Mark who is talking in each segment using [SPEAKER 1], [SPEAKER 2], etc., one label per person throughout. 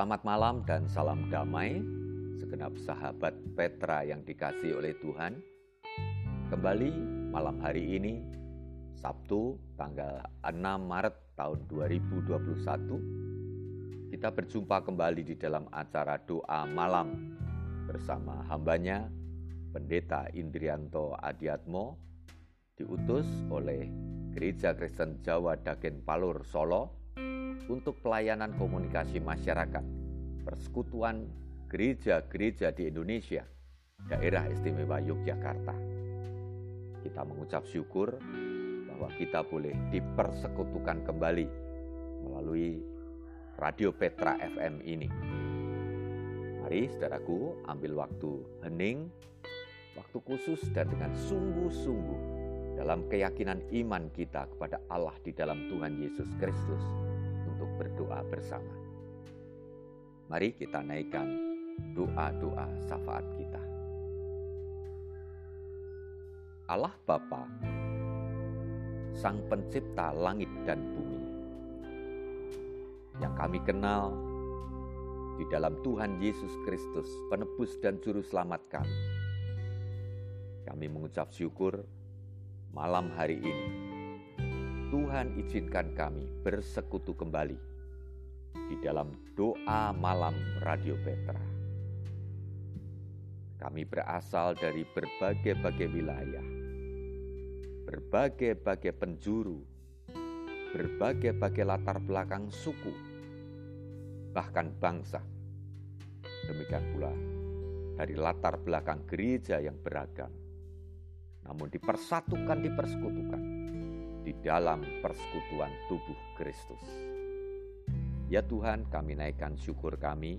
[SPEAKER 1] Selamat malam dan salam damai segenap sahabat Petra yang dikasih oleh Tuhan. Kembali malam hari ini Sabtu tanggal 6 Maret tahun 2021 kita berjumpa kembali di dalam acara doa malam bersama hambanya Pendeta Indrianto Adiatmo diutus oleh Gereja Kristen Jawa Dagen Palur Solo untuk pelayanan komunikasi masyarakat, persekutuan gereja-gereja di Indonesia, daerah istimewa Yogyakarta. Kita mengucap syukur bahwa kita boleh dipersekutukan kembali melalui Radio Petra FM ini. Mari saudaraku ambil waktu hening, waktu khusus dan dengan sungguh-sungguh dalam keyakinan iman kita kepada Allah di dalam Tuhan Yesus Kristus berdoa bersama. Mari kita naikkan doa-doa syafaat kita. Allah Bapa, Sang Pencipta langit dan bumi, yang kami kenal di dalam Tuhan Yesus Kristus, penebus dan juru selamat kami. Kami mengucap syukur malam hari ini Tuhan izinkan kami bersekutu kembali di dalam doa malam Radio Petra. Kami berasal dari berbagai-bagai wilayah, berbagai-bagai penjuru, berbagai-bagai latar belakang suku, bahkan bangsa. Demikian pula dari latar belakang gereja yang beragam, namun dipersatukan, dipersekutukan di dalam persekutuan tubuh Kristus. Ya Tuhan, kami naikkan syukur kami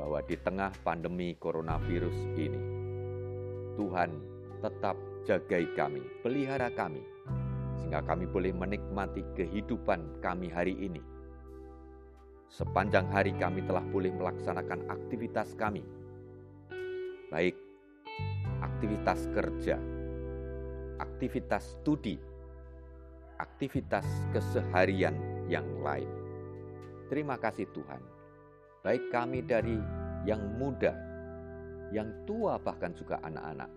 [SPEAKER 1] bahwa di tengah pandemi coronavirus ini, Tuhan tetap jagai kami, pelihara kami, sehingga kami boleh menikmati kehidupan kami hari ini. Sepanjang hari kami telah boleh melaksanakan aktivitas kami, baik aktivitas kerja, aktivitas studi, aktivitas keseharian yang lain. Terima kasih Tuhan, baik kami dari yang muda, yang tua bahkan juga anak-anak,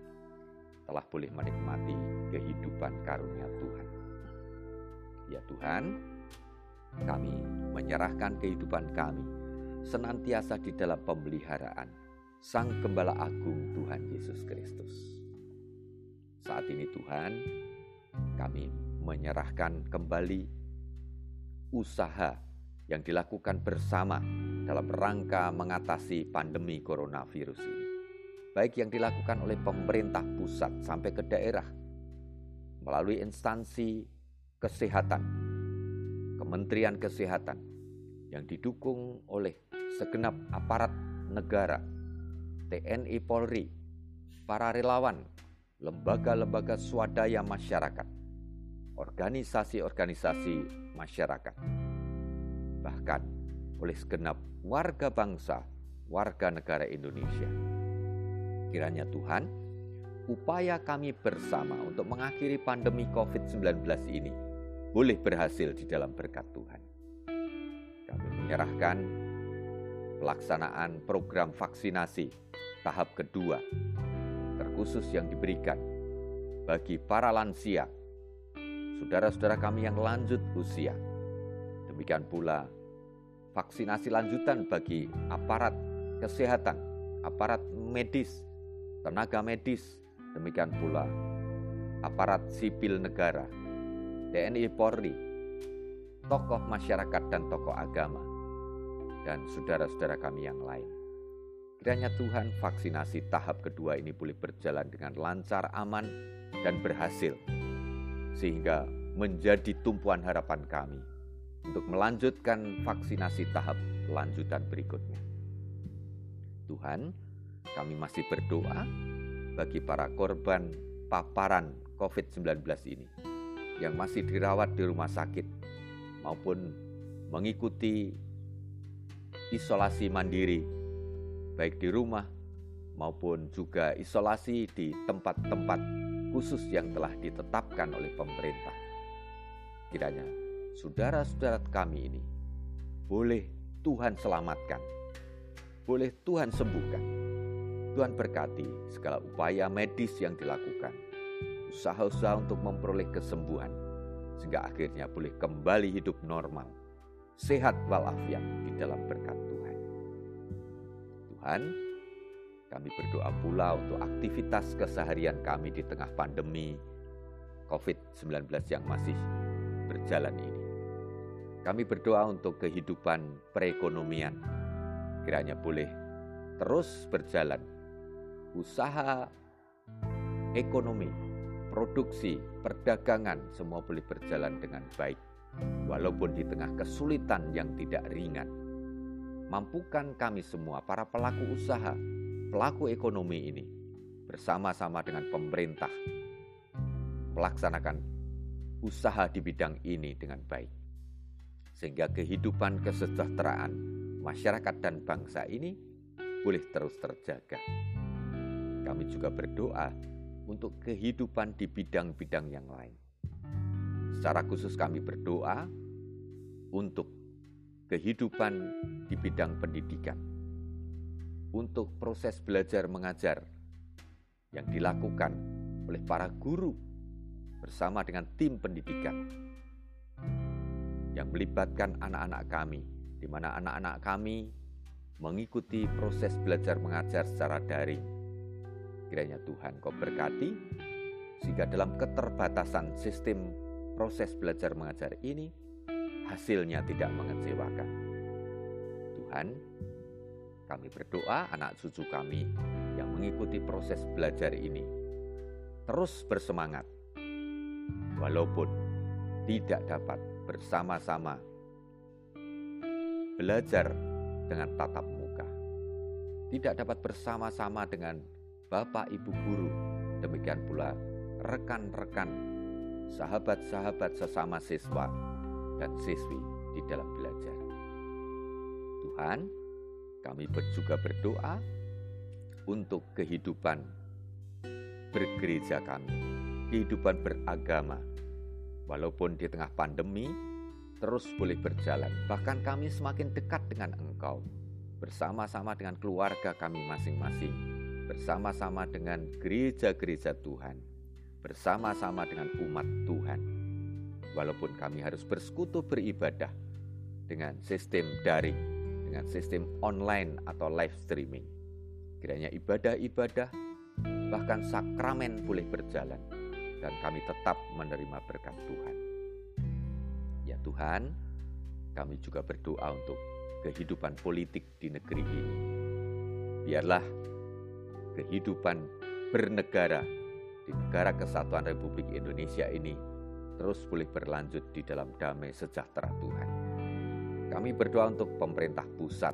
[SPEAKER 1] telah boleh menikmati kehidupan karunia Tuhan. Ya Tuhan, kami menyerahkan kehidupan kami senantiasa di dalam pemeliharaan Sang Gembala Agung Tuhan Yesus Kristus. Saat ini Tuhan, kami menyerahkan kembali usaha yang dilakukan bersama dalam rangka mengatasi pandemi coronavirus ini. Baik yang dilakukan oleh pemerintah pusat sampai ke daerah, melalui instansi kesehatan, Kementerian Kesehatan, yang didukung oleh segenap aparat negara, TNI Polri, para relawan, lembaga-lembaga swadaya masyarakat, organisasi-organisasi masyarakat, bahkan oleh segenap warga bangsa, warga negara Indonesia. Kiranya Tuhan, upaya kami bersama untuk mengakhiri pandemi COVID-19 ini boleh berhasil di dalam berkat Tuhan. Kami menyerahkan pelaksanaan program vaksinasi tahap kedua, terkhusus yang diberikan bagi para lansia saudara-saudara kami yang lanjut usia. Demikian pula vaksinasi lanjutan bagi aparat kesehatan, aparat medis, tenaga medis, demikian pula aparat sipil negara, TNI Polri, tokoh masyarakat dan tokoh agama, dan saudara-saudara kami yang lain. Kiranya Tuhan vaksinasi tahap kedua ini boleh berjalan dengan lancar, aman, dan berhasil sehingga menjadi tumpuan harapan kami untuk melanjutkan vaksinasi tahap lanjutan berikutnya. Tuhan, kami masih berdoa bagi para korban paparan COVID-19 ini yang masih dirawat di rumah sakit maupun mengikuti isolasi mandiri baik di rumah maupun juga isolasi di tempat-tempat khusus yang telah ditetapkan oleh pemerintah. Kiranya saudara-saudara kami ini boleh Tuhan selamatkan, boleh Tuhan sembuhkan. Tuhan berkati segala upaya medis yang dilakukan, usaha-usaha untuk memperoleh kesembuhan, sehingga akhirnya boleh kembali hidup normal, sehat walafiat di dalam berkat Tuhan. Tuhan, kami berdoa pula untuk aktivitas keseharian kami di tengah pandemi COVID-19 yang masih berjalan ini. Kami berdoa untuk kehidupan perekonomian, kiranya boleh terus berjalan. Usaha ekonomi, produksi, perdagangan, semua boleh berjalan dengan baik, walaupun di tengah kesulitan yang tidak ringan. Mampukan kami semua, para pelaku usaha, pelaku ekonomi ini, bersama-sama dengan pemerintah, melaksanakan usaha di bidang ini dengan baik sehingga kehidupan kesejahteraan masyarakat dan bangsa ini boleh terus terjaga. Kami juga berdoa untuk kehidupan di bidang-bidang yang lain. Secara khusus kami berdoa untuk kehidupan di bidang pendidikan, untuk proses belajar mengajar yang dilakukan oleh para guru bersama dengan tim pendidikan yang melibatkan anak-anak kami, di mana anak-anak kami mengikuti proses belajar mengajar secara daring. Kiranya Tuhan kau berkati, sehingga dalam keterbatasan sistem proses belajar mengajar ini, hasilnya tidak mengecewakan. Tuhan, kami berdoa anak cucu kami yang mengikuti proses belajar ini terus bersemangat, walaupun tidak dapat bersama-sama belajar dengan tatap muka. Tidak dapat bersama-sama dengan Bapak Ibu guru, demikian pula rekan-rekan, sahabat-sahabat sesama siswa dan siswi di dalam belajar. Tuhan, kami juga berdoa untuk kehidupan bergereja kami, kehidupan beragama, Walaupun di tengah pandemi, terus boleh berjalan. Bahkan kami semakin dekat dengan Engkau, bersama-sama dengan keluarga kami masing-masing, bersama-sama dengan gereja-gereja Tuhan, bersama-sama dengan umat Tuhan. Walaupun kami harus bersekutu beribadah dengan sistem daring, dengan sistem online atau live streaming. Kiranya ibadah-ibadah, bahkan sakramen boleh berjalan dan kami tetap menerima berkat Tuhan. Ya Tuhan, kami juga berdoa untuk kehidupan politik di negeri ini. Biarlah kehidupan bernegara di negara kesatuan Republik Indonesia ini terus boleh berlanjut di dalam damai sejahtera Tuhan. Kami berdoa untuk pemerintah pusat,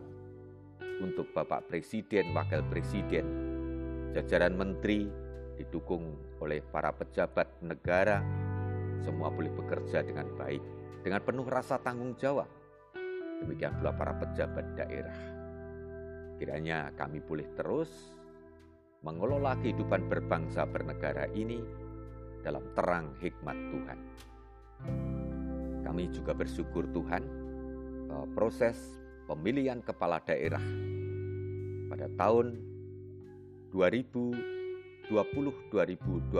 [SPEAKER 1] untuk Bapak Presiden, Wakil Presiden, jajaran menteri, didukung oleh para pejabat negara, semua boleh bekerja dengan baik, dengan penuh rasa tanggung jawab. Demikian pula para pejabat daerah. Kiranya kami boleh terus mengelola kehidupan berbangsa bernegara ini dalam terang hikmat Tuhan. Kami juga bersyukur Tuhan proses pemilihan kepala daerah pada tahun 2000 20 2021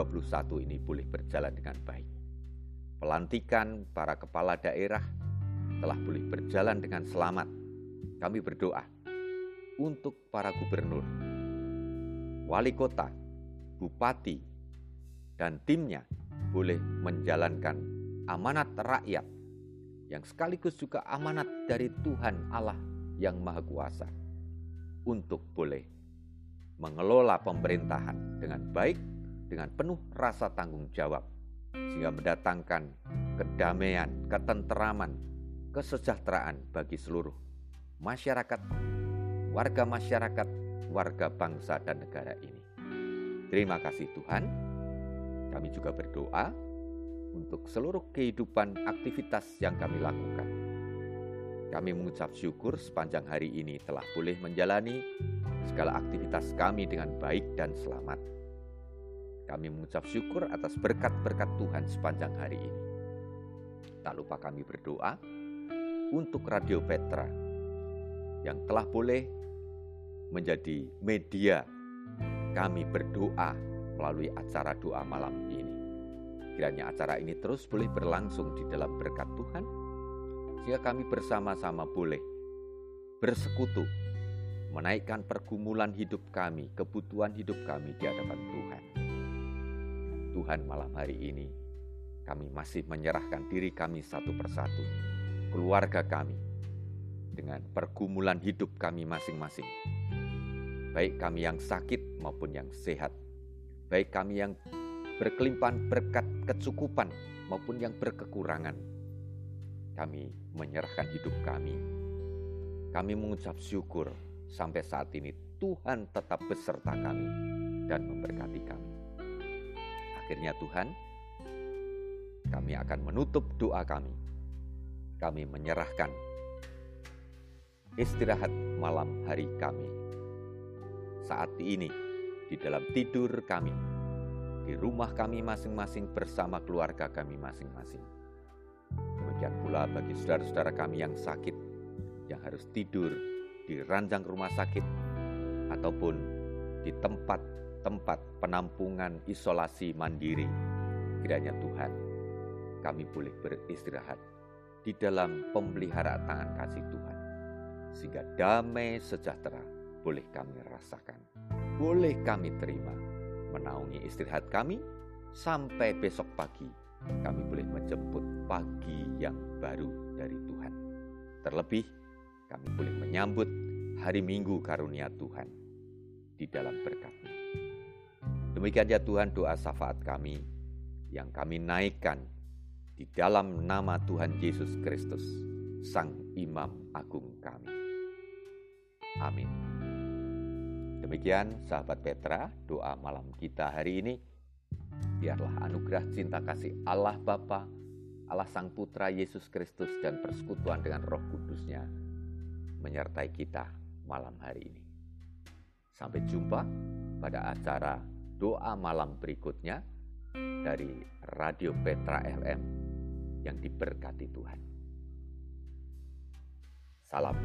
[SPEAKER 1] ini boleh berjalan dengan baik. Pelantikan para kepala daerah telah boleh berjalan dengan selamat. Kami berdoa untuk para gubernur, wali kota, bupati, dan timnya boleh menjalankan amanat rakyat yang sekaligus juga amanat dari Tuhan Allah yang Maha Kuasa untuk boleh mengelola pemerintahan dengan baik, dengan penuh rasa tanggung jawab, sehingga mendatangkan kedamaian, ketenteraman, kesejahteraan bagi seluruh masyarakat, warga masyarakat, warga bangsa dan negara ini. Terima kasih Tuhan. Kami juga berdoa untuk seluruh kehidupan aktivitas yang kami lakukan. Kami mengucap syukur sepanjang hari ini telah boleh menjalani segala aktivitas kami dengan baik dan selamat. Kami mengucap syukur atas berkat-berkat Tuhan sepanjang hari ini. Tak lupa kami berdoa untuk Radio Petra, yang telah boleh menjadi media kami berdoa melalui acara doa malam ini. Kiranya acara ini terus boleh berlangsung di dalam berkat Tuhan, sehingga kami bersama-sama boleh bersekutu, menaikkan pergumulan hidup kami, kebutuhan hidup kami di hadapan Tuhan. Tuhan malam hari ini, kami masih menyerahkan diri kami satu persatu, keluarga kami, dengan pergumulan hidup kami masing-masing. Baik kami yang sakit maupun yang sehat, baik kami yang berkelimpahan berkat kecukupan maupun yang berkekurangan. Kami menyerahkan hidup kami. Kami mengucap syukur sampai saat ini Tuhan tetap beserta kami dan memberkati kami. Akhirnya Tuhan, kami akan menutup doa kami. Kami menyerahkan istirahat malam hari kami. Saat ini di dalam tidur kami, di rumah kami masing-masing bersama keluarga kami masing-masing. Demikian pula bagi saudara-saudara kami yang sakit, yang harus tidur di ranjang rumah sakit, ataupun di tempat-tempat penampungan isolasi mandiri. Kiranya Tuhan, kami boleh beristirahat di dalam pemeliharaan tangan kasih Tuhan. Sehingga damai sejahtera boleh kami rasakan boleh kami terima menaungi istirahat kami sampai besok pagi kami boleh menjemput pagi yang baru dari Tuhan. Terlebih kami boleh menyambut hari Minggu karunia Tuhan di dalam berkatnya. Demikian ya Tuhan doa syafaat kami yang kami naikkan di dalam nama Tuhan Yesus Kristus, Sang Imam Agung kami. Amin. Demikian sahabat Petra, doa malam kita hari ini. Biarlah anugerah cinta kasih Allah Bapa, Allah Sang Putra Yesus Kristus dan persekutuan dengan Roh Kudusnya menyertai kita malam hari ini. Sampai jumpa pada acara doa malam berikutnya dari Radio Petra FM yang diberkati Tuhan. Salam